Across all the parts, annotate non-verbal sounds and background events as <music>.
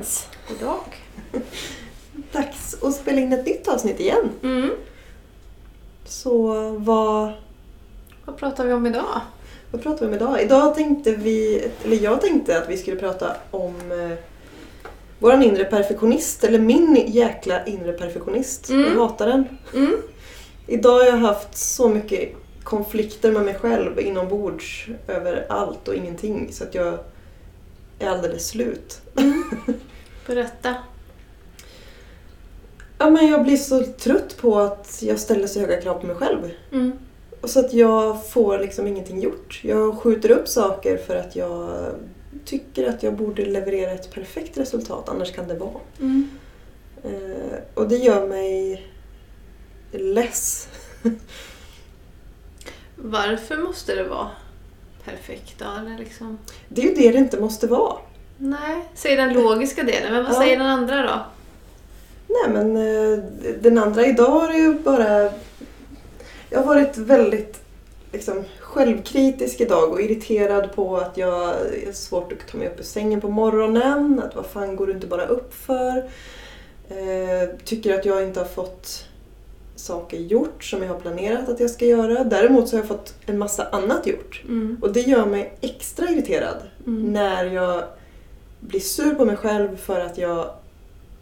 känns idag? Dags att spela in ett nytt avsnitt igen. Mm. Så vad, Vad pratar vi om idag? vad pratar vi om idag? Idag tänkte vi, eller jag tänkte att vi skulle prata om eh, våran inre perfektionist, eller min jäkla inre perfektionist. Mm. Jag hatar den. Mm. Idag har jag haft så mycket konflikter med mig själv inombords över allt och ingenting så att jag är alldeles slut. <laughs> Berätta. Ja, men jag blir så trött på att jag ställer så höga krav på mig själv. Mm. Och så att jag får liksom ingenting gjort. Jag skjuter upp saker för att jag tycker att jag borde leverera ett perfekt resultat, annars kan det vara. Mm. Eh, och det gör mig less. Varför måste det vara perfekt då? Eller liksom? Det är ju det det inte måste vara. Nej, säg den logiska delen. Men vad Ja. säger den andra då? Nej men eh, den andra idag har ju bara... Jag har varit väldigt liksom, självkritisk idag och irriterad på att jag har svårt att ta mig upp ur sängen på morgonen. Att vad fan går du inte bara upp för? Eh, tycker att jag inte har fått saker gjort som jag har planerat att jag ska göra. Däremot så har jag fått en massa annat gjort. Mm. Och det gör mig extra irriterad Mm. när jag blir sur på mig själv för att jag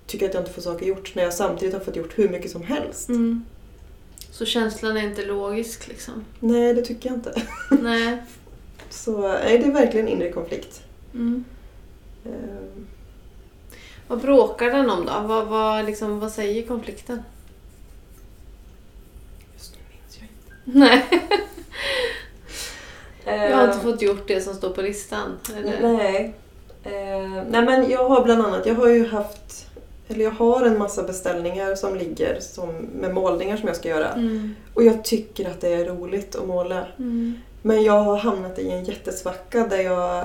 tycker att jag inte får saker gjort när jag samtidigt har fått gjort hur mycket som helst. Mm. Så känslan är inte logisk liksom? Nej, det tycker jag inte. <laughs> Nej. Så nej, det är verkligen inre konflikt. Mm. Ehm, Vad bråkar den om då? Vad, vad, liksom, vad säger konflikten? Just nu minns jag inte. Nej. <laughs> Jag har inte Ehm, fått gjort det som står på listan. Eller? Nej. Ehm, nej men jag har bland annat, jag har ju haft, eller jag har en massa beställningar som ligger som, med målningar som jag ska göra. Mm. Och jag tycker att det är roligt att måla. Mm. Men jag har hamnat i en jättesvacka där jag...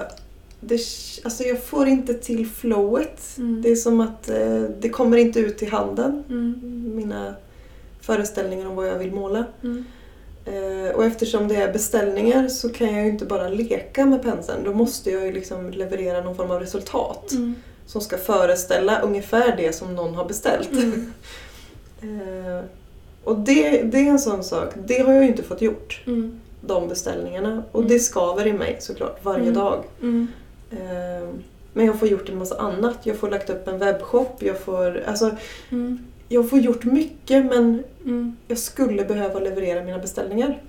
Det, alltså jag får inte till flowet. Mm. Det är som att eh, det kommer inte ut i handen. Mm. Mina föreställningar om vad jag vill måla. Mm. Eh, och eftersom det är beställningar så kan jag ju inte bara leka med penseln. Då måste jag ju liksom leverera någon form av resultat. Mm. Som ska föreställa ungefär det som någon har beställt. Mm. <laughs> Eh, och det, det är en sån sak. Det har jag ju inte fått gjort. Mm. de beställningarna. Och Mm. det skaver i mig såklart varje Mm. dag. Mm. Eh, Men jag får gjort en massa annat. Jag får lagt upp en webbshop. Jag får, alltså. Jag får gjort mycket men Mm. jag skulle behöva leverera mina beställningar.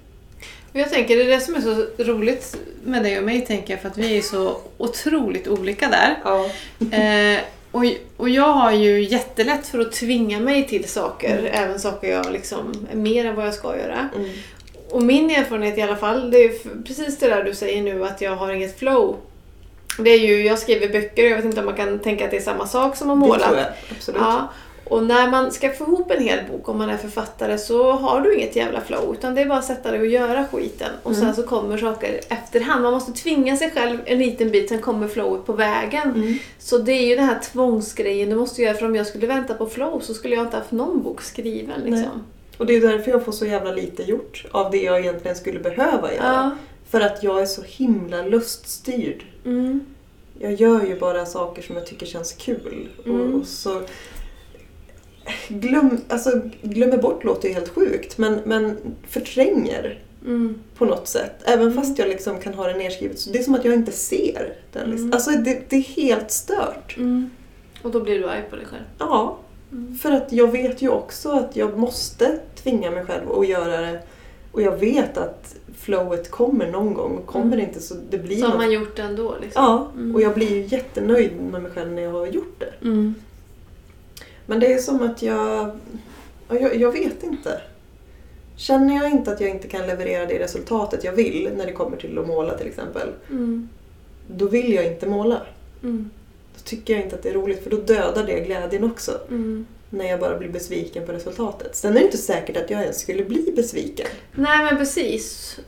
Och jag tänker, det är det som är så roligt med dig och mig, tänker jag, för att vi är så otroligt olika där. Ja. <laughs> Eh, och, och jag har ju jättelätt för att tvinga mig till saker, Mm. även saker jag liksom är mer än vad jag ska göra. Mm. Och min erfarenhet i alla fall, det är precis det där du säger nu att jag har inget flow. Det är ju, jag skriver böcker och jag vet inte om man kan tänka att det är samma sak som att måla. Det tror jag absolut. Ja, och när man ska få ihop en hel bok, om man är författare, så har du inget jävla flow. Utan det är bara att sätta dig och göra skiten. Och Mm. sen så kommer saker efterhand. Man måste tvinga sig själv en liten bit, sen kommer flowet på vägen. Mm. Så det är ju den här tvångsgrejen du måste göra. För om jag skulle vänta på flow så skulle jag inte haft någon bok skriven. Liksom. Och det är därför jag får så jävla lite gjort av det jag egentligen skulle behöva göra. Ja. För att jag är så himla luststyrd. Mm. Jag gör ju bara saker som jag tycker känns kul. Mm. Och, och så glöm, alltså, glömmer bort låter ju helt sjukt men, men förtränger Mm. på något sätt. Även fast jag liksom kan ha det nedskrivet. Så det är som att jag inte ser den. Liksom. Mm. Alltså det, det är helt stört. Mm. Och då blir du arg på dig själv. Ja, Mm. för att jag vet ju också att jag måste tvinga mig själv att göra det. Och jag vet att flowet kommer någon gång. Och kommer Mm. det inte så det blir Så har något. man gjort det ändå. Liksom. Ja, Mm. och jag blir ju jättenöjd med mig själv när jag har gjort det. Mm. Men det är som att jag... ja, Jag, jag vet inte. Känner jag inte att jag inte kan leverera det resultatet jag vill när det kommer till att måla till exempel. Mm. Då vill jag inte måla. Mm. Då tycker jag inte att det är roligt för då dödar det glädjen också. Mm. När jag bara blir besviken på resultatet. Sen är det inte säkert att jag ens skulle bli besviken. Nej men precis.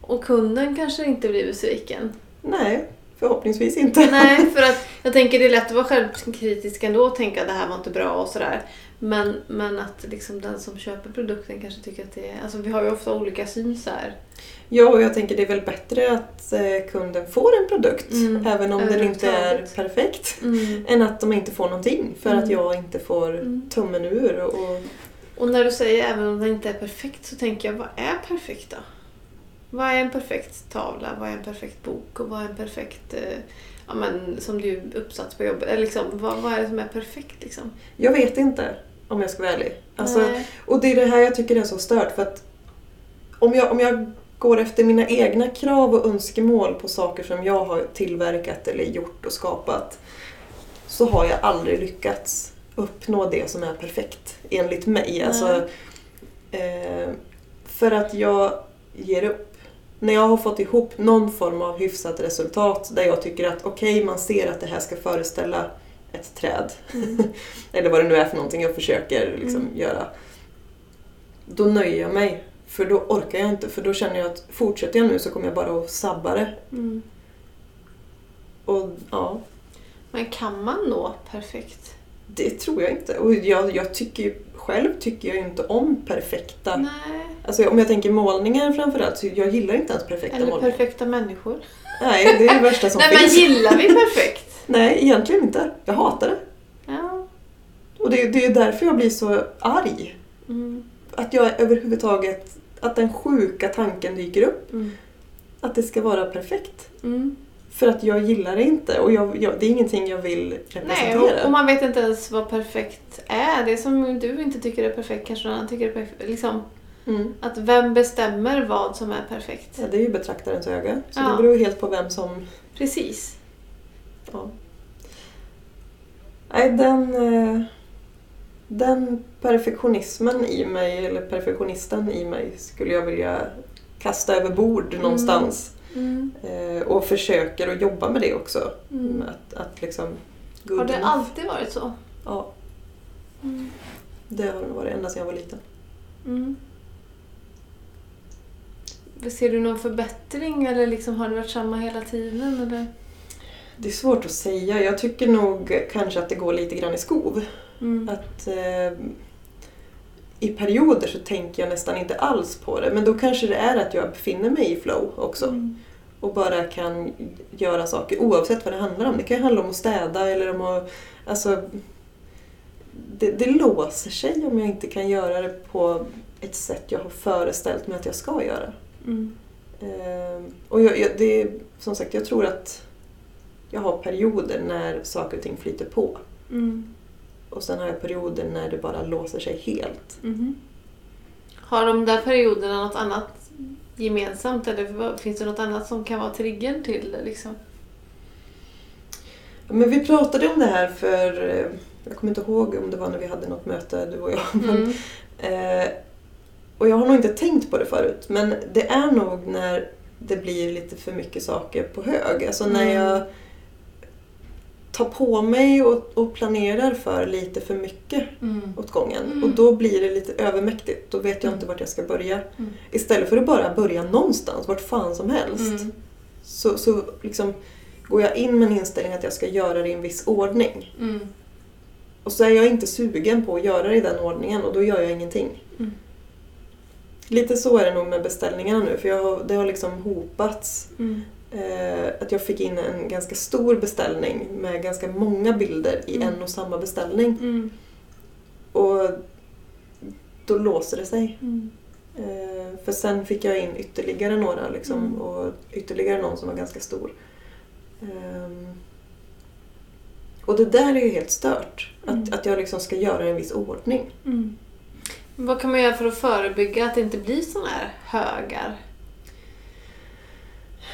Och kunden kanske inte blir besviken. Nej, Förhoppningsvis inte. Nej, <laughs> för att jag tänker det är lätt att vara självkritisk ändå och tänka att det här var inte bra och sådär. Men, men att liksom den som köper produkten kanske tycker att det är... Alltså vi har ju ofta olika syn så här. Ja, och jag tänker det är väl bättre att eh, kunden får en produkt, Mm, även om den inte är perfekt, Mm. än att de inte får någonting för att Mm. jag inte får Mm. tummen ur. Och, och, Och när du säger även om den inte är perfekt så tänker jag, vad är perfekt då? Vad är en perfekt tavla? Vad är en perfekt bok? Och vad är en perfekt, eh, ja men som du uppsats på jobbet? Eller liksom, vad, vad är det som är perfekt liksom? jag vet inte, om jag ska vara ärlig. Alltså, Nej. och det är det här jag tycker är så stört. För att om jag, om jag går efter mina egna krav och önskemål på saker som jag har tillverkat eller gjort och skapat så har jag aldrig lyckats uppnå det som är perfekt enligt mig. Alltså, eh, för att jag ger upp. När jag har fått ihop någon form av hyfsat resultat där jag tycker att okej, man ser att det här ska föreställa ett träd. Mm. <laughs> Eller vad det nu är för någonting jag försöker liksom, Mm. göra. Då nöjer jag mig. För då orkar jag inte. För då känner jag att fortsätter jag nu så kommer jag bara att sabba det. Mm. Och ja, Men kan man nå perfekt? det tror jag inte. Och jag, jag tycker ju, själv tycker jag inte om perfekta... Nej. Alltså om jag tänker målningar framförallt, så jag gillar inte ens perfekta Eller målningar. perfekta människor? Nej, det är det värsta som <laughs> Nej men finns. gillar vi perfekt? <laughs> Nej, egentligen inte. Jag hatar det. Ja. Och det, det är därför jag blir så arg. Mm. Att jag överhuvudtaget, att den sjuka tanken dyker upp. Mm. Att det ska vara perfekt. Mm. För att jag gillar det inte och jag, jag, det är ingenting jag vill Nej, representera. och, och man vet inte ens vad perfekt är. Det som du inte tycker är perfekt kanske någon annan tycker är perfekt. Liksom, mm. att vem bestämmer vad som är perfekt? ja, det är ju betraktarens öga. Så Ja. det beror ju helt på vem som... Precis. Ja. Nej, den, eh, den perfektionismen i mig, eller perfektionisten i mig, skulle jag vilja kasta över bord någonstans. Mm. Eh, och försöker att jobba med det också. Mm. Att, att liksom... Har det enough. alltid varit så? Ja, Mm. det har det varit ända sedan jag var liten. Mm. Ser du någon förbättring eller liksom har det varit samma hela tiden? Eller? Det är svårt att säga. Jag tycker nog kanske att det går lite grann i skov. Mm. Att eh, I perioder så tänker jag nästan inte alls på det. Men då kanske det är att jag befinner mig i flow också. Mm. Och bara kan göra saker oavsett vad det handlar om. Det kan ju handla om att städa eller om att... Alltså, det, det låser sig om jag inte kan göra det på ett sätt jag har föreställt mig att jag ska göra. Mm. Eh, och jag, jag, det, som sagt, jag tror att jag har perioder när saker och ting flyter på. Mm. Och sen har jag perioder när det bara låser sig helt. Mhm. Har de där perioderna något annat gemensamt eller finns det något annat som kan vara triggern till det? Liksom? Men vi pratade om det här för, eh, jag kommer inte ihåg om det var när vi hade något möte du och jag. Men, Mm. eh, och jag har nog inte tänkt på det förut. Men det är nog när det blir lite för mycket saker på hög. Alltså när Mm. jag tar på mig och, och planerar för lite för mycket Mm. åt gången. Mm. Och då blir det lite övermäktigt. Då vet jag Mm. inte vart jag ska börja. Mm. Istället för att bara börja någonstans, vart fan som helst. Mm. Så, så liksom går jag in med en inställning att jag ska göra det i en viss ordning. Mm. Och så är jag inte sugen på att göra det i den ordningen och då gör jag ingenting. Mm. Lite så är det nog med beställningarna nu för jag har, det har liksom hopats. Eh, att jag fick in en ganska stor beställning med ganska många bilder i Mm. en och samma beställning. Mm. Och då låser det sig. Mm. Eh, för sen fick jag in ytterligare några liksom, Mm. och ytterligare någon som var ganska stor. Ehm, och det där är ju helt stört. Mm. Att, att jag liksom ska göra en viss ordning. Mm. Vad kan man göra för att förebygga att det inte blir såna här högar?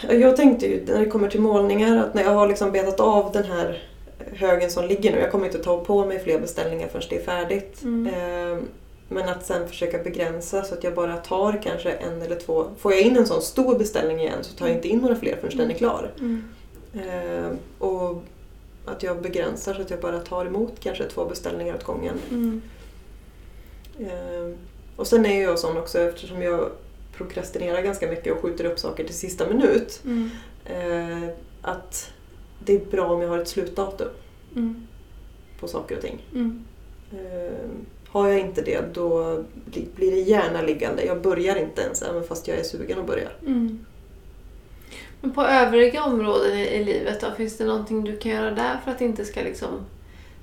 Jag tänkte ju när det kommer till målningar att när jag har liksom betat av den här högen som ligger nu, jag kommer inte ta på mig fler beställningar förrän det är färdigt. Mm. Ehm, Men att sen försöka begränsa så att jag bara tar kanske en eller två. Får jag in en sån stor beställning igen så tar jag inte in några fler förrän den är klar. Mm. Ehm, Och att jag begränsar så att jag bara tar emot kanske två beställningar åt gången. Mm. Ehm, Och sen är jag sån också eftersom jag prokrastinerar ganska mycket och skjuter upp saker till sista minut. Mm. eh, Att det är bra om jag har ett slutdatum Mm. på saker och ting. Mm. Eh, har jag inte det då bli- blir det gärna liggande. Jag börjar inte ens även fast jag är sugen att börja. Mm. Men på övriga områden i, i livet då, finns det någonting du kan göra där för att det inte ska liksom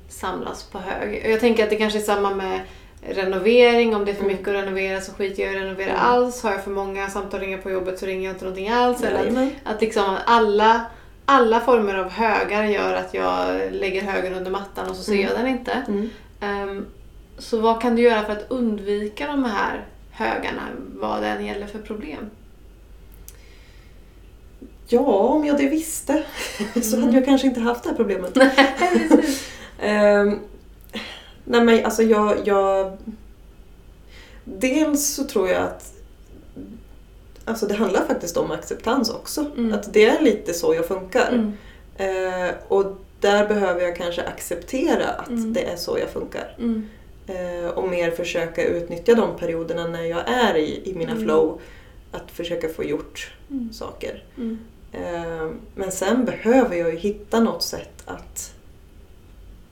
samlas på hög? Jag tänker att det kanske är samma med renovering. Om det är för Mm. mycket att renovera så skiter jag i att renovera Mm. alls. Har jag för många samtal ringa på jobbet så ringer jag inte någonting alls. Eller att, att liksom alla, alla former av högar gör att jag lägger högen under mattan och så ser Mm. jag den inte. Mm. Ehm, så vad kan du göra för att undvika de här högarna, vad det än gäller för problem? Ja, om jag det visste <laughs> så hade jag kanske inte haft det här problemet. <laughs> Ehm, nej men alltså jag, jag... Dels så tror jag att Alltså det handlar faktiskt om acceptans också. Mm. Att det är lite så jag funkar. Mm. Eh, och där behöver jag kanske acceptera att Mm. det är så jag funkar. Mm. Eh, och mer försöka utnyttja de perioderna när jag är i, i mina Mm. flow. Att försöka få gjort Mm. saker. Eh, men sen behöver jag ju hitta något sätt att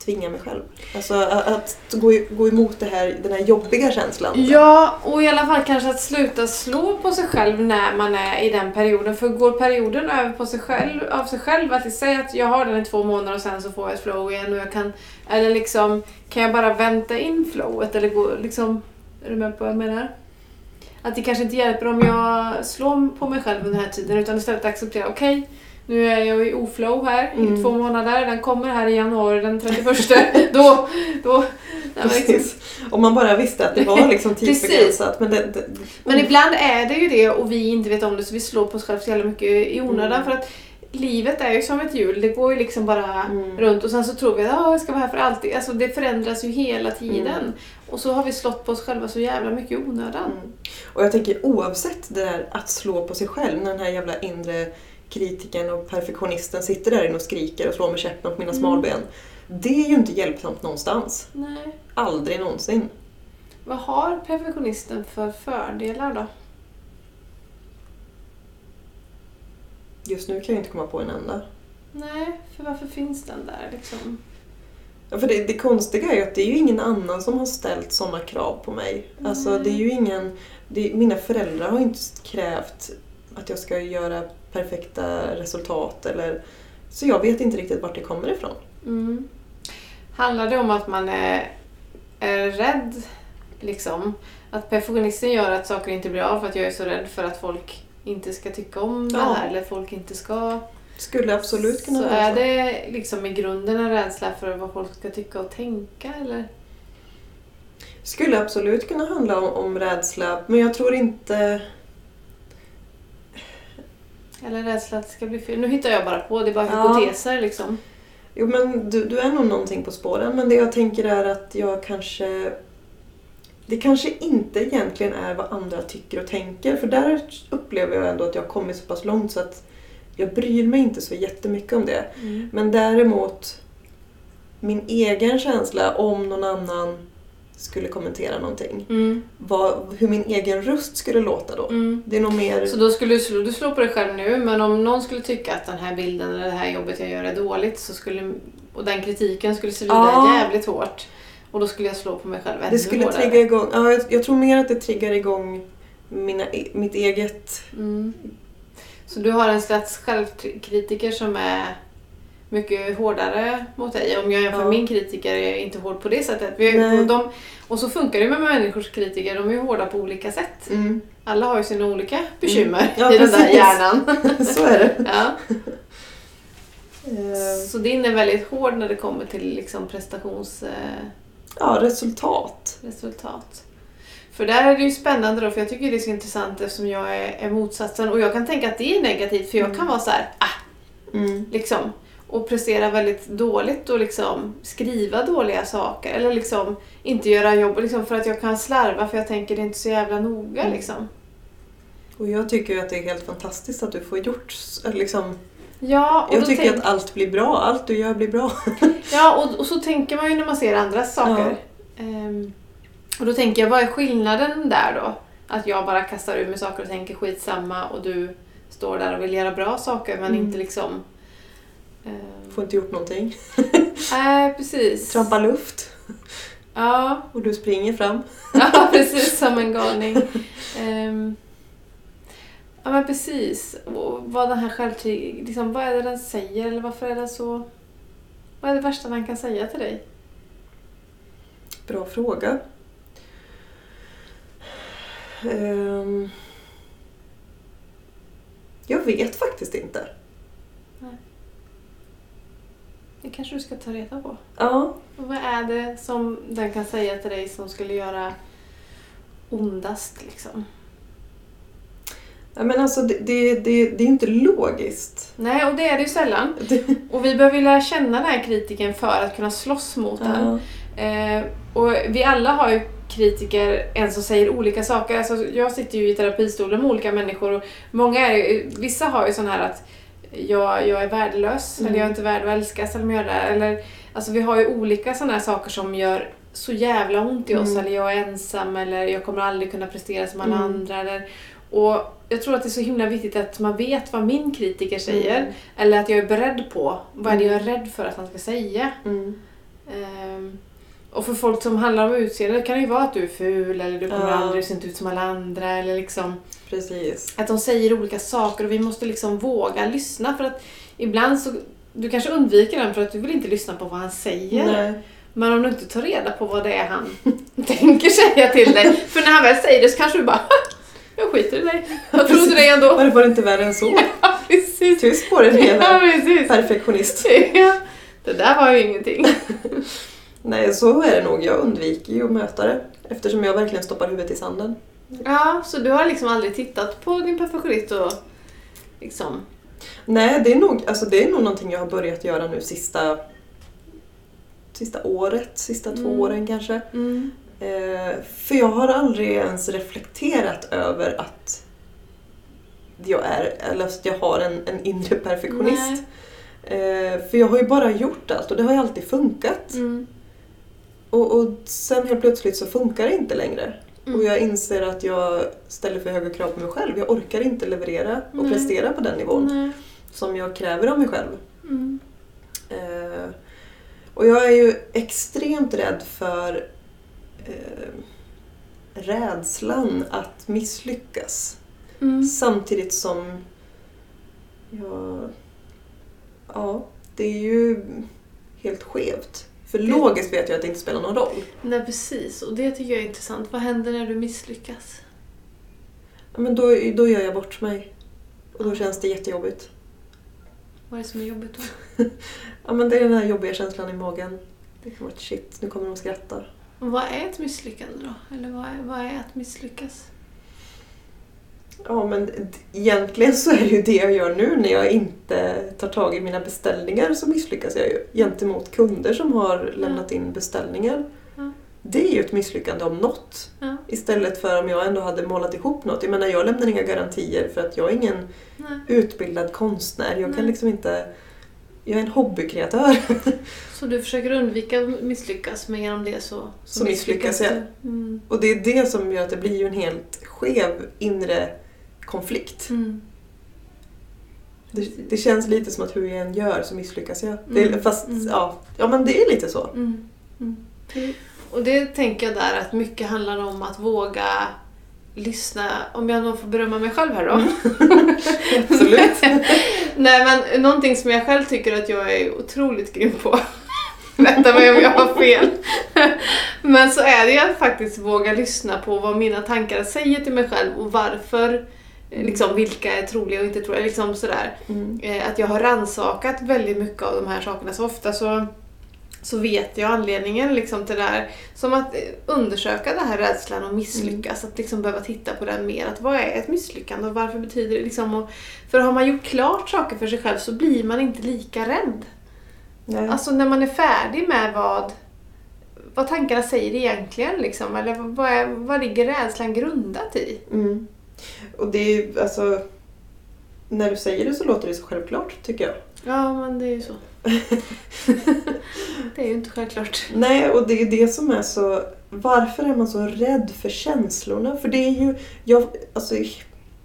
tvinga mig själv. Alltså att, att gå, gå emot det här, den här jobbiga känslan. Ja, och i alla fall kanske att sluta slå på sig själv när man är i den perioden. För går perioden över på sig själv, av sig själv, att säga att jag har den i två månader och sen så får jag ett flow igen och jag kan, eller liksom, kan jag bara vänta in flowet eller gå, liksom, är du med på vad jag menar? Att det kanske inte hjälper om jag slår på mig själv under den här tiden utan istället acceptera, okej, nu är jag i oflow här Mm. i två månader, den kommer här i januari den 31. <laughs> då, då, nej, men liksom, Precis. Om man bara visste att det var <laughs> liksom tidsbegränsat. Men, det, det, Men ibland är det ju det och vi inte vet om det så vi slår på oss själva så jävla mycket i onödan. Mm. För att livet är ju som ett hjul, det går ju liksom bara Mm. runt och sen så tror vi att "Ah, jag ska vara här för alltid. Alltså det förändras ju hela tiden. Mm. Och så har vi slått på oss själva så jävla mycket i onödan. Mm. Och jag tänker oavsett det där att slå på sig själv när den här jävla inre kritikern och perfektionisten sitter där inne och skriker och slår med käppen på mina Mm. smalben. Det är ju inte hjälpsamt någonstans. Nej. Aldrig någonsin. Vad har perfektionisten för fördelar då? Just nu kan jag inte komma på en enda. Nej, för varför finns den där liksom? Ja, för det, det konstiga är ju att det är ju ingen annan som har ställt sådana krav på mig. Alltså Nej. det är ju ingen... Det, mina föräldrar har inte krävt att jag ska göra perfekta resultat eller... Så jag vet inte riktigt vart det kommer ifrån. Mm. Handlar det om att man är, är rädd, liksom? Att perfektionisten gör att saker inte blir av för att jag är så rädd för att folk inte ska tycka om det Ja. här eller folk inte ska... Skulle absolut kunna så vara är så. det liksom i grunden en rädsla för vad folk ska tycka och tänka eller? Skulle absolut kunna handla om, om rädsla, men jag tror inte... Eller rädsla att det ska bli fel? Nu hittar jag bara på, det är bara Ja. hypoteser liksom. Jo men du, du är nog någonting på spåren, men det jag tänker är att jag kanske... Det kanske inte egentligen är vad andra tycker och tänker, för där upplever jag ändå att jag har kommit så pass långt så att jag bryr mig inte så jättemycket om det. Mm. Men däremot min egen känsla om någon annan skulle kommentera någonting. Mm. Vad, hur min egen röst skulle låta då. Mm. Det är nog mer... Så då skulle du slå, du slår på dig själv nu, men om någon skulle tycka att den här bilden eller det här jobbet jag gör är dåligt så skulle, och den kritiken skulle svida Ja. jävligt hårt. Och då skulle jag slå på mig själv ännu Det skulle hårdare. trigga igång... Ja, jag, jag tror mer att det triggar igång mina, e- mitt eget... Mm. Så du har en slags självkritiker som är mycket hårdare mot dig. Om jag jämför Ja. min kritiker är inte hård på det sättet. Vi, och, de, och så funkar det med människors kritiker, de är hårda på olika sätt. Mm. Alla har ju sina olika bekymmer Ja, i den där precis. hjärnan. <laughs> så är det. <laughs> ja. Eh, Så din är väldigt hård när det kommer till liksom prestationsresultat. Ja, resultat. För där är det ju spännande då, för jag tycker det är så intressant eftersom jag är, är motsatsen. Och jag kan tänka att det är negativt, för jag kan Mm. vara så här, ah, Mm. liksom. Och prestera väldigt dåligt och liksom skriva dåliga saker. Eller liksom inte göra jobb liksom för att jag kan slarva för jag tänker det är inte så jävla noga Mm. liksom. Och jag tycker att det är helt fantastiskt att du får gjort... s- Liksom, Ja, och jag tycker tänk- att allt blir bra. Allt du gör blir bra. <laughs> Ja, och, och så tänker man ju när man ser andras saker. Ehm, och då tänker jag, vad är skillnaden där då? Att jag bara kastar ur mig saker och tänker skitsamma och du står där och vill göra bra saker men Mm. inte liksom Eh, Får inte gjort någonting. Nej, precis. Trampa luft Ja, och du springer fram. ja, precis som en galning. Ehm, ja, men precis. Och vad den här självkritik, liksom, vad är det den säger eller varför är den så... Vad är det värsta den kan säga till dig? Bra fråga. Ehm, jag vet faktiskt inte. Det kanske du ska ta reda på. Ja, Och vad är det som den kan säga till dig som skulle göra ondast liksom? ja men alltså det, det, det, det är inte logiskt. Nej, och det är det ju sällan. <laughs> Och vi behöver lära känna den här kritiken för att kunna slåss mot den. ja. Eh, och vi alla har ju kritiker, en som säger olika saker. Alltså, jag sitter ju i terapistolen med olika människor och många är vissa har ju sån här att jag, jag är värdelös, Mm. eller jag är inte värd att älskas, eller, är eller Alltså vi har ju olika såna här saker som gör så jävla ont i oss, Mm. eller jag är ensam, eller jag kommer aldrig kunna prestera som alla Mm. andra. Eller, och jag tror att det är så himla viktigt att man vet vad min kritiker säger, Mm. eller att jag är beredd på vad är det jag är Mm. rädd för att han ska säga. Mm. Ehm, och för folk som handlar om utseende kan det ju vara att du är ful eller du kommer Ja. aldrig se ut som alla andra. Eller liksom, Precis. att de säger olika saker och vi måste liksom våga lyssna. För att ibland så, du kanske undviker den för att du vill inte lyssna på vad han säger. Nej. Men om du inte tar reda på vad det är han <laughs> tänker säga till dig. För när han väl säger det så kanske du bara <laughs> jag skiter i dig. Jag trodde det ändå. Var det inte värre än så? <laughs> Ja, precis. Tyst på dig Ja, hela precis. perfektionist. Ja, det där var ju ingenting. Nej, så är det nog. Jag undviker ju att möta det. Eftersom jag verkligen stoppar huvudet i sanden. Ja, så du har liksom aldrig tittat på din perfektionist och liksom... Nej, det är, nog, alltså det är nog någonting jag har börjat göra nu sista, sista året, sista två Mm. åren kanske. Mm. Eh, för jag har aldrig ens reflekterat över att jag är, eller att jag har en, en inre perfektionist. Eh, för jag har ju bara gjort allt och det har ju alltid funkat. Mm. Och, och sen helt plötsligt så funkar det inte längre. Mm. Och jag inser att jag ställer för höga krav på mig själv. Jag orkar inte leverera och Nej. prestera på den nivån Nej. som jag kräver av mig själv. Mm. Eh, och jag är ju extremt rädd för eh, rädslan att misslyckas. Mm. Samtidigt som jag... Ja, det är ju helt skevt. För Det- logiskt vet jag att det inte spelar någon roll. Nej, precis. Och det tycker jag är intressant. Vad händer när du misslyckas? Ja, Men då, då gör jag bort mig. Och då känns det jättejobbigt. Vad är det som är jobbigt då? <laughs> Ja, men det är den här jobbiga känslan i magen. Det kan vara shit, nu kommer de skratta. Vad är ett misslyckande då? Eller vad är, vad är att misslyckas? Ja, men egentligen så är det ju det jag gör nu när jag inte tar tag i mina beställningar så misslyckas jag ju gentemot kunder som har lämnat in beställningar. Ja. Det är ju ett misslyckande om något. Ja. Istället för om jag ändå hade målat ihop något. Jag menar, jag lämnar inga garantier för att jag är ingen Nej. utbildad konstnär. Jag kan Nej. liksom inte... Jag är en hobbykreatör. <laughs> Så du försöker undvika att misslyckas, men genom det så, Så misslyckas jag. du. Mm. Och det är det som gör att det blir ju en helt skev inre konflikt. Mm. Det, det känns lite som att hur jag än gör så misslyckas jag. Det, Mm. fast Mm. ja, ja, men det är lite så. Mm. Mm. Och det tänker jag där att mycket handlar om att våga lyssna, om jag nog får berömma mig själv här då. <laughs> Absolut. Nej men någonting som jag själv tycker att jag är otroligt grym på. <laughs> Rätta mig om jag har fel. <laughs> Men så är det ju att faktiskt våga lyssna på vad mina tankar säger till mig själv och varför. Liksom vilka är troliga och inte troliga. Liksom sådär. Mm. Eh, Att jag har ransakat väldigt mycket av de här sakerna. Så ofta så, så vet jag anledningen liksom till det här. Som att eh, undersöka den här rädslan och misslyckas. Att liksom behöva titta på den mer. Att vad är ett misslyckande och varför betyder det liksom... Och, för har man gjort klart saker för sig själv så blir man inte lika rädd. Nej. Alltså när man är färdig med vad, vad tankarna säger egentligen. Liksom, eller vad, är, vad ligger rädslan grundat i? Mm. Och det är ju alltså... När du säger det så låter det så självklart tycker jag. Ja, men det är ju så. <laughs> det är ju inte självklart. Nej, och det är det som är så... Varför är man så rädd för känslorna? För det är ju... Jag, alltså,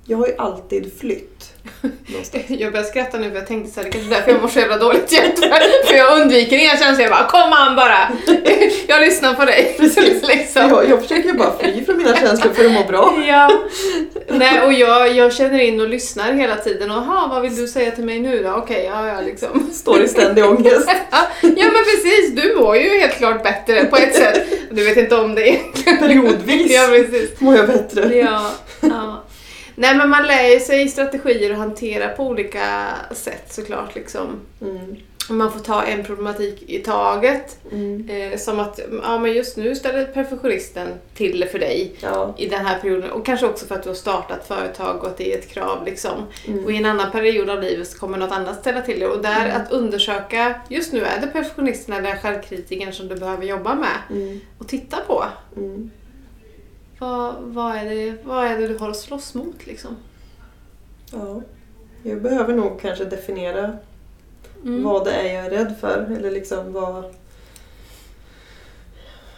Jag har ju alltid flytt. <laughs> någonstans. Jag börjar skratta nu för jag tänkte så här, det kanske är därför jag mår så jävla dåligt hjärta. <laughs> För jag undviker inga känslor. Jag bara, kom an bara! <laughs> Jag lyssnar på dig. Precis. <laughs> liksom. Jag, jag försöker bara fly från mina känslor för att må bra. <laughs> Ja. Nej, och jag, jag känner in och lyssnar hela tiden. Och, "Jaha, vad vill du säga till mig nu då? Okej, ja, ja, liksom. Står i ständig ångest. Ja, men precis. Du mår ju helt klart bättre på ett sätt. Du vet inte om det är. Periodvis Ja, precis. mår jag bättre. Ja, ja. Nej, men man lär ju sig strategier att hantera på olika sätt såklart. Liksom. Mm. Man får ta en problematik i taget. Mm. Eh, som att ja, men just nu ställer perfektionisten till för dig Ja. i den här perioden. Och kanske också för att du har startat företag och att det är ett krav. Liksom. Mm. Och i en annan period av livet så kommer något annat ställa till det. Och där Mm. att undersöka, just nu är det perfektionisten eller självkritiken som du behöver jobba med. Mm. Och titta på. Mm. Vad, vad, är det, vad är det du har att slåss mot liksom? Ja. Jag behöver nog kanske definiera Mm. vad det är jag är rädd för. Eller liksom vad...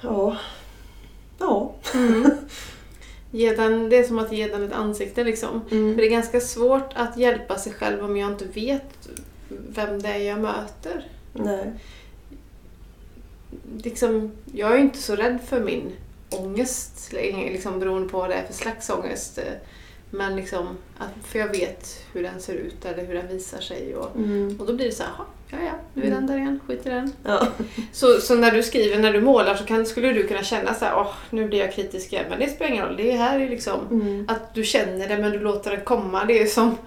Ja. Ja. Mm. <laughs> Ge den, det är som att ge den ett ansikte liksom. För Mm. det är ganska svårt att hjälpa sig själv om jag inte vet vem det är jag möter. Nej. Liksom, jag är ju inte så rädd för min ångest, liksom, beroende på vad det är för slags ångest. Men liksom, att, för jag vet hur den ser ut eller hur den visar sig. Och, Mm. och då blir det så här, "Jaha, ja ja, nu är den där igen, skit i den. Ja. Så, så när du skriver, när du målar så kan, skulle du kunna känna så här, åh, nu blir jag kritisk igen. Men det spelar ingen roll, det här är liksom Mm. att du känner det men du låter det komma. Det är som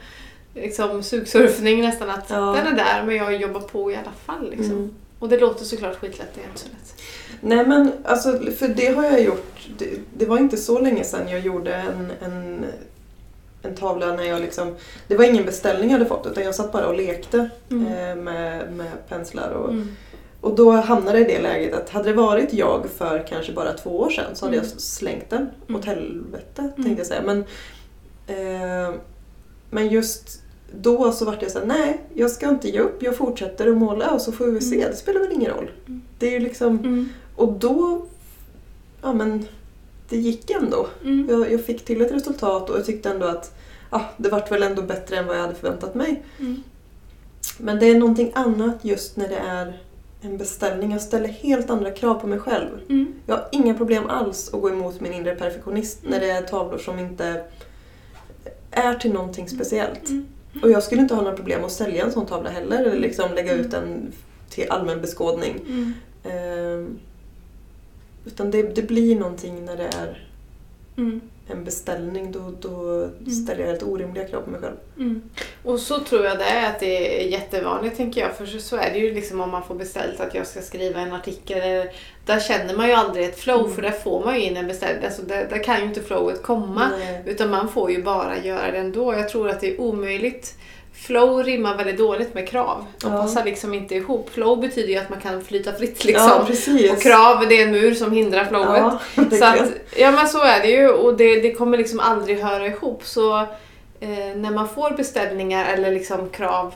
liksom, sugsurfning nästan. Att Ja. den är där men jag jobbar på i alla fall. Liksom. Mm. Och det låter såklart skitlätt, det är inte så lätt. Nej men alltså, för det har jag gjort. Det, det var inte så länge sedan jag gjorde en, en, en tavla när jag liksom... Det var ingen beställning jag hade fått utan jag satt bara och lekte Mm. eh, med, med penslar. Och, Mm. och då hamnade jag i det läget att hade det varit jag för kanske bara två år sedan så hade Mm. jag slängt den Mm. åt helvete Mm. tänkte jag säga. Men, eh, men just då så vart jag såhär, nej jag ska inte ge upp, jag fortsätter att måla och så får vi se, Mm. det spelar väl ingen roll. Mm. Det är ju liksom Mm. och då, ja men, det gick ändå. Mm. Jag, jag fick till ett resultat och jag tyckte ändå att ja, det vart väl ändå bättre än vad jag hade förväntat mig. Mm. Men det är någonting annat just när det är en beställning. Jag ställer helt andra krav på mig själv. Mm. Jag har inga problem alls att gå emot min inre perfektionist när Mm. det är tavlor som inte är till någonting speciellt. Mm. Och jag skulle inte ha några problem att sälja en sån tavla heller eller liksom lägga Mm. ut den till allmän beskådning. Mm. Utan det, det blir någonting när det är Mm. en beställning. Då, då ställer jag helt orimliga krav på mig själv. Mm. Och så tror jag det är att det är jättevanligt tänker jag. För så- så är det ju liksom om man får beställt att jag ska skriva en artikel. Där känner man ju aldrig ett flow Mm. för där får man ju in en beställning. Alltså där, där kan ju inte flowet komma. Nej. Utan man får ju bara göra det ändå. Jag tror att det är omöjligt. Flow rimmar väldigt dåligt med krav. De Ja. passar liksom inte ihop. Flow betyder ju att man kan flyta fritt liksom. Ja, och krav det är en mur som hindrar flowet. Ja, <laughs> Så att, ja men så är det ju och det, det kommer liksom aldrig höra ihop. Så eh, när man får beställningar eller liksom krav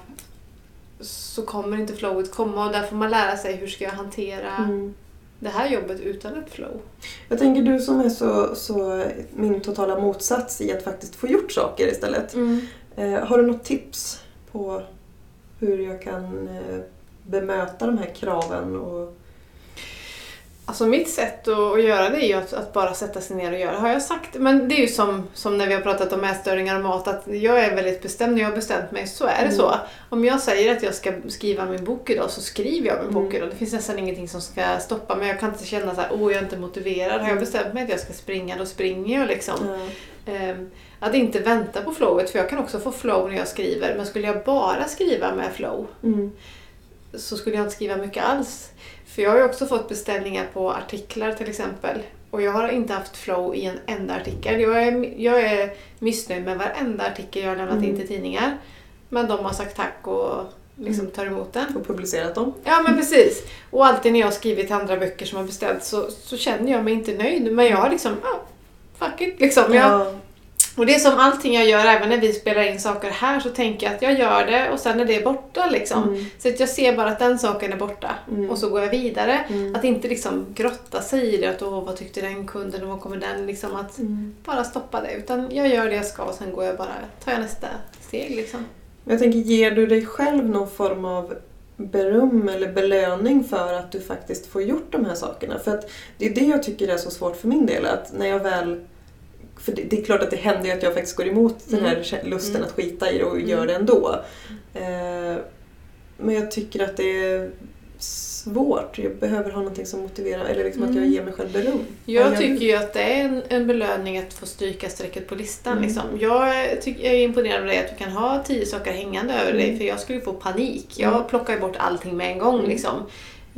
så kommer inte flowet komma och där får man lära sig hur ska jag hantera Mm. det här jobbet utan ett flow. Jag tänker du som är så, så min totala motsats i att faktiskt få gjort saker istället. Eh, Eh, har du något tips på hur jag kan eh, bemöta de här kraven? Och... Alltså mitt sätt att, göra det är ju att, att bara sätta sig ner och göra. Har jag sagt, men det är ju som, som när vi har pratat om ätstörningar och mat, att jag är väldigt bestämd. När jag har bestämt mig så är det Mm. så. Om jag säger att jag ska skriva min bok idag så skriver jag min bok Mm. idag. Det finns nästan ingenting som ska stoppa mig. Jag kan inte känna så här, åh jag är inte motiverad. Har jag Mm. bestämt mig att jag ska springa, då springer jag liksom. Ehm, att inte vänta på flowet, för jag kan också få flow när jag skriver. Men skulle jag bara skriva med flow Mm. så skulle jag inte skriva mycket alls. För jag har ju också fått beställningar på artiklar till exempel. Och jag har inte haft flow i en enda artikel. Jag är, jag är missnöjd med varenda artikel jag har lämnat in Mm. till tidningar. Men de har sagt tack och liksom Mm. tar emot den. Och publicerat dem. Ja men precis. Och alltid när jag har skrivit andra böcker som har beställts så, så känner jag mig inte nöjd. Men jag har liksom, ja, fuck it liksom. Jag, Ja. Och det är som allting jag gör, även när vi spelar in saker här, så tänker jag att jag gör det och sen är det borta liksom. Mm. Så att jag ser bara att den saken är borta Mm. och så går jag vidare. Mm. Att inte liksom grotta sig i det, att åh, vad tyckte den kunden och vad kommer den liksom att Mm. bara stoppa det. Utan jag gör det jag ska och sen går jag bara, tar jag nästa steg liksom. Jag tänker, ger du dig själv någon form av beröm eller belöning för att du faktiskt får gjort de här sakerna? För att det är det jag tycker är så svårt för min del. Att när jag väl... För det, det är klart att det händer att jag faktiskt går emot den här kä- lusten Mm. att skita i det och Mm. gör det ändå. Eh, men jag tycker att det är svårt. Jag behöver ha någonting som motiverar, eller liksom att jag Mm. ger mig själv beröm. Jag Ja, tycker ju att det är en, en belöning att få stryka strecket på listan. Mm. Liksom. Jag, tycker, jag är imponerad av dig att du kan ha tio saker hängande över dig Mm. för jag skulle få panik. Jag Mm. plockar ju bort allting med en gång. Mm. Liksom.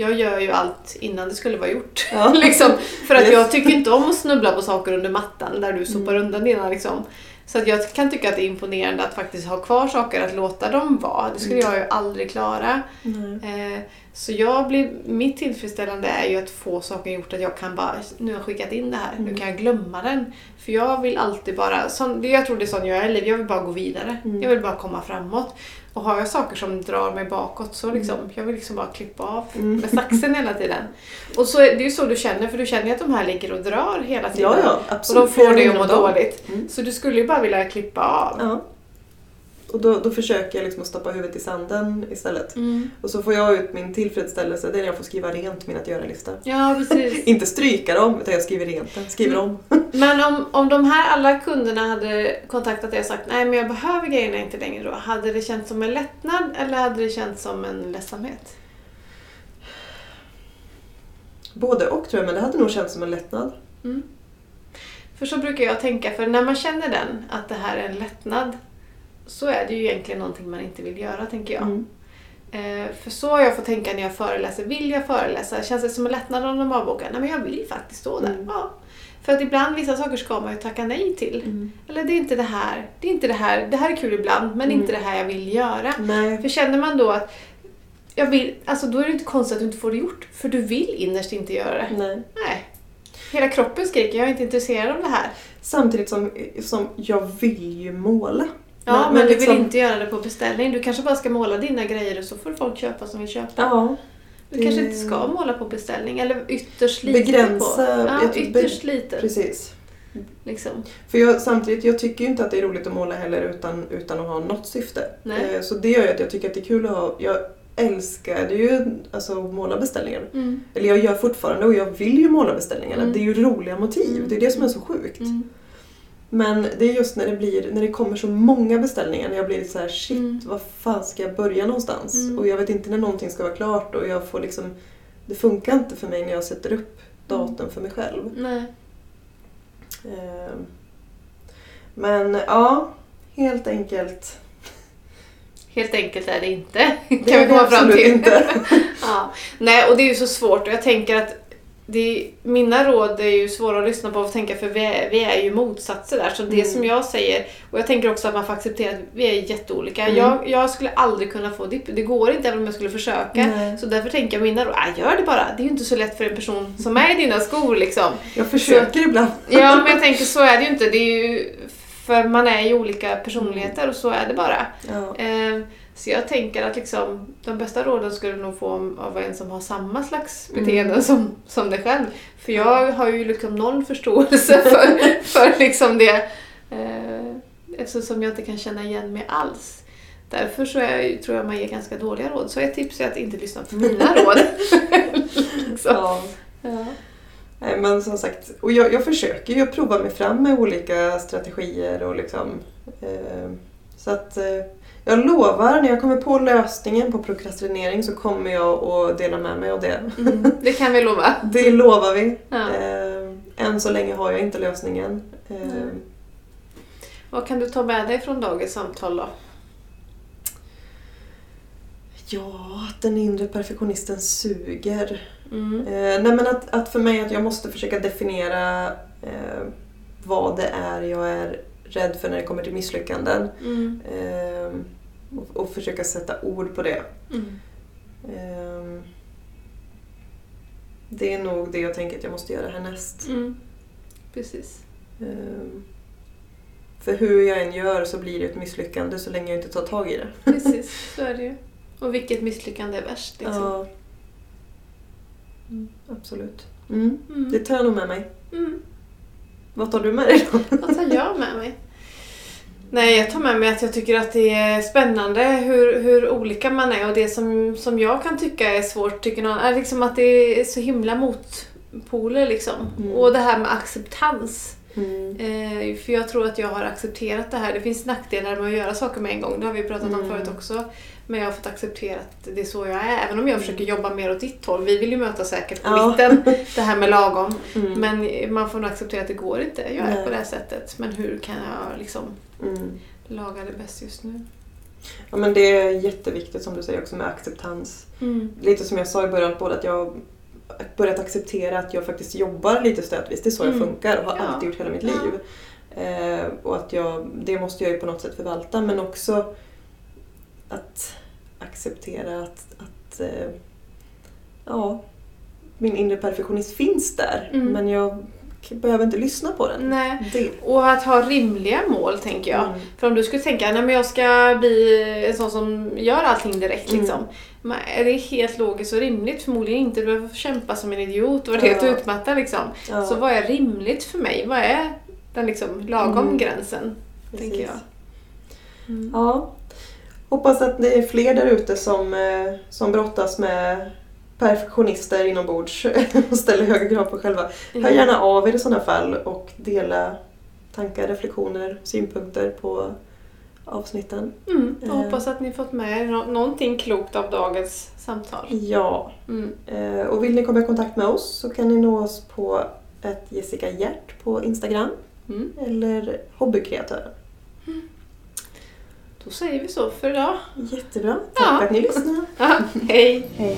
Jag gör ju allt innan det skulle vara gjort. Ja. <laughs> liksom, för att jag tycker inte om att snubbla på saker under mattan där du sopar Mm. undan dina. Liksom. Så att jag kan tycka att det är imponerande att faktiskt ha kvar saker, att låta dem vara. Det skulle Mm. jag ju aldrig klara. Nej. Eh, så jag blir, mitt tillfredsställande är ju att få saker gjort att jag kan bara, nu har jag skickat in det här, nu Mm. kan jag glömma den. För jag vill alltid bara, sån, jag tror det är sån jag är i livet, jag vill bara gå vidare. Mm. Jag vill bara komma framåt. Och har jag saker som drar mig bakåt så liksom, Mm. jag vill liksom bara klippa av Mm. med saxen hela tiden. Och så det är ju så du känner, för du känner ju att de här ligger och drar hela tiden. Ja, ja, och de får dig att må dåligt. Mm. Så du skulle ju bara vilja klippa av. Ja. Och då, då försöker jag liksom att stoppa huvudet i sanden istället. Mm. Och så får jag ut min tillfredsställelse, det är när jag får skriva rent min att göra-lista. Ja, precis. <laughs> Inte stryka dem, utan jag skriver rent den. Skriver Mm. om. <laughs> Men om, om de här alla kunderna hade kontaktat dig och sagt nej men jag behöver grejerna inte längre då. Hade det känts som en lättnad eller hade det känts som en ledsamhet? Både och tror jag, men det hade nog känts som en lättnad. Mm. För så brukar jag tänka, för när man känner den, att det här är en lättnad, så är det ju egentligen någonting man inte vill göra, tänker jag. Mm. Eh, för så har jag fått tänka när jag föreläser. Vill jag föreläsa? Känns det som en lättnad om de avbokar? Nej men jag vill faktiskt stå där. Mm. Ja. För att ibland, vissa saker ska man ju tacka nej till. Mm. Eller det är inte det här. Det är inte det här. Det här är kul ibland, men Mm. inte det här jag vill göra. Nej. För känner man då att jag vill, alltså då är det inte konstigt att du inte får det gjort. För du vill innerst inte göra det. Nej. Nej. Hela kroppen skriker, jag är inte intresserad av det här. Samtidigt som, som jag vill ju måla. Ja, men, Men- du liksom- vill inte göra det på beställning. Du kanske bara ska måla dina grejer och så får folk köpa som vill köpa. Ja. Du kanske det- inte ska måla på beställning. Eller ytterst lite Begränsa- på. Ja, jag ytterst lite. Precis. Liksom. För jag, samtidigt, jag tycker ju inte att det är roligt att måla heller utan, utan att ha något syfte. Nej. Eh, Så det gör ju att jag tycker att det är kul att ha... Jag älskar ju alltså, måla beställningar. Mm. Eller jag gör fortfarande och jag vill ju måla beställningarna. Mm. Det är ju roliga motiv. Det är det som är så sjukt. Mm. Men det är just när det, blir, när det kommer så många beställningar när jag blir så här shit, Mm. var fan ska jag börja någonstans? Mm. Och jag vet inte när någonting ska vara klart och jag får liksom... Det funkar inte för mig när jag sätter upp datum för mig själv. Nej. Ehm. Men ja, helt enkelt. Helt enkelt är det inte. Kan Det vi är det komma fram till. inte. <laughs> Ja. Nej, och det är ju så svårt och jag tänker att det, mina råd är ju svåra att lyssna på och tänka för vi är, vi är ju motsatser där. Så det Mm. som jag säger, och jag tänker också att man får acceptera att vi är jätteolika. Mm. Jag, jag skulle aldrig kunna få dipp, det går inte även om jag skulle försöka. Nej. Så därför tänker jag mina råd, äh, gör det bara. Det är ju inte så lätt för en person som är i dina skor liksom. Jag försöker ibland. Ja, men jag tänker så är det ju inte. Det är ju, för man är ju olika personligheter och så är det bara. Ja. Eh, Så jag tänker att liksom, de bästa råden skulle du nog få av en som har samma slags Mm. beteende som, som dig själv. För jag har ju liksom noll förståelse <laughs> för, för liksom det. Eh, eftersom jag inte kan känna igen mig alls. Därför så är, tror jag man ger ganska dåliga råd. Så ett tips är att inte lyssna på mina <laughs> råd. liksom. Ja. ja. Nej, men som sagt, och jag, jag försöker ju prova mig fram med olika strategier och liksom... Eh, så att eh, jag lovar, när jag kommer på lösningen på prokrastinering så kommer jag att dela med mig av det. Mm, det kan vi lova. <laughs> Det lovar vi. Ja. Eh, än så länge har jag inte lösningen. Eh, Mm. Vad kan du ta med dig från dagens samtal då? Ja, att den inre perfektionisten suger. Mm. Eh, nej men att, att för mig att jag måste försöka definiera eh, vad det är jag är rädd för när det kommer till misslyckanden. Mm. Eh, och, och försöka sätta ord på det. Mm. Eh, det är nog det jag tänker att jag måste göra härnäst. Mm. Precis. Eh, För hur jag än gör så blir det ett misslyckande så länge jag inte tar tag i det. Precis, <laughs> så är det ju. Och vilket misslyckande är värst liksom. Ja. Mm. Absolut. Mm. Mm. Det tar jag nog med mig. Mm. Vad tar du med dig då? Vad tar jag med mig? Nej, jag tar med mig att jag tycker att det är spännande hur, hur olika man är och det som, som jag kan tycka är svårt tycker någon är liksom att det är så himla motpoler liksom. Mm. Och det här med acceptans. Mm. Eh, för jag tror att jag har accepterat det här. Det finns nackdelar med att göra saker med en gång. Det har vi pratat om Mm. förut också. Men jag har fått acceptera att det är så jag är. Även om jag Mm. försöker jobba mer åt ditt håll. Vi vill ju möta säkert på Ja. mitten. Det här med lagom. <laughs> Mm. Men man får nog acceptera att det går inte. Jag är Nej. på det här sättet. Men hur kan jag liksom Mm. laga det bäst just nu? Ja, men det är jätteviktigt som du säger också med acceptans. Lite som jag sa i början på det, att jag har börjat acceptera att jag faktiskt jobbar lite stötvis. Det är så jag Mm. funkar och har Ja. alltid gjort hela mitt Ja. liv. Eh, och att jag, det måste jag ju på något sätt förvalta men också att acceptera att, att eh, ja, min inre perfektionist finns där Mm. men jag behöver inte lyssna på den. Nej. Det. Och att ha rimliga mål tänker jag. Mm. För om du skulle tänka att jag ska bli en sån som gör allting direkt Mm. liksom. Men är det helt logiskt och rimligt? Förmodligen inte. Du behöver kämpa som en idiot och vara helt Ja. utmattad liksom. Ja, Så vad är rimligt för mig? Vad är den liksom lagom Mm. gränsen? precis. tänker jag. Mm. Ja. Hoppas att det är fler där ute som, eh, som brottas med perfektionister inombords <laughs> och ställer högre krav på själva. Hör gärna av er i sådana fall och dela tankar, reflektioner, synpunkter på avsnitten. Mm. Jag Eh. hoppas att ni fått med er nå- någonting klokt av dagens samtal. Ja, Mm. eh, och vill ni komma i kontakt med oss så kan ni nå oss på ett Jessica Hjärt på Instagram Mm. eller Hobbykreatören. Då säger vi så för idag. Jättebra, tack Ja. för att ni lyssnade. <laughs> Hej! Hej!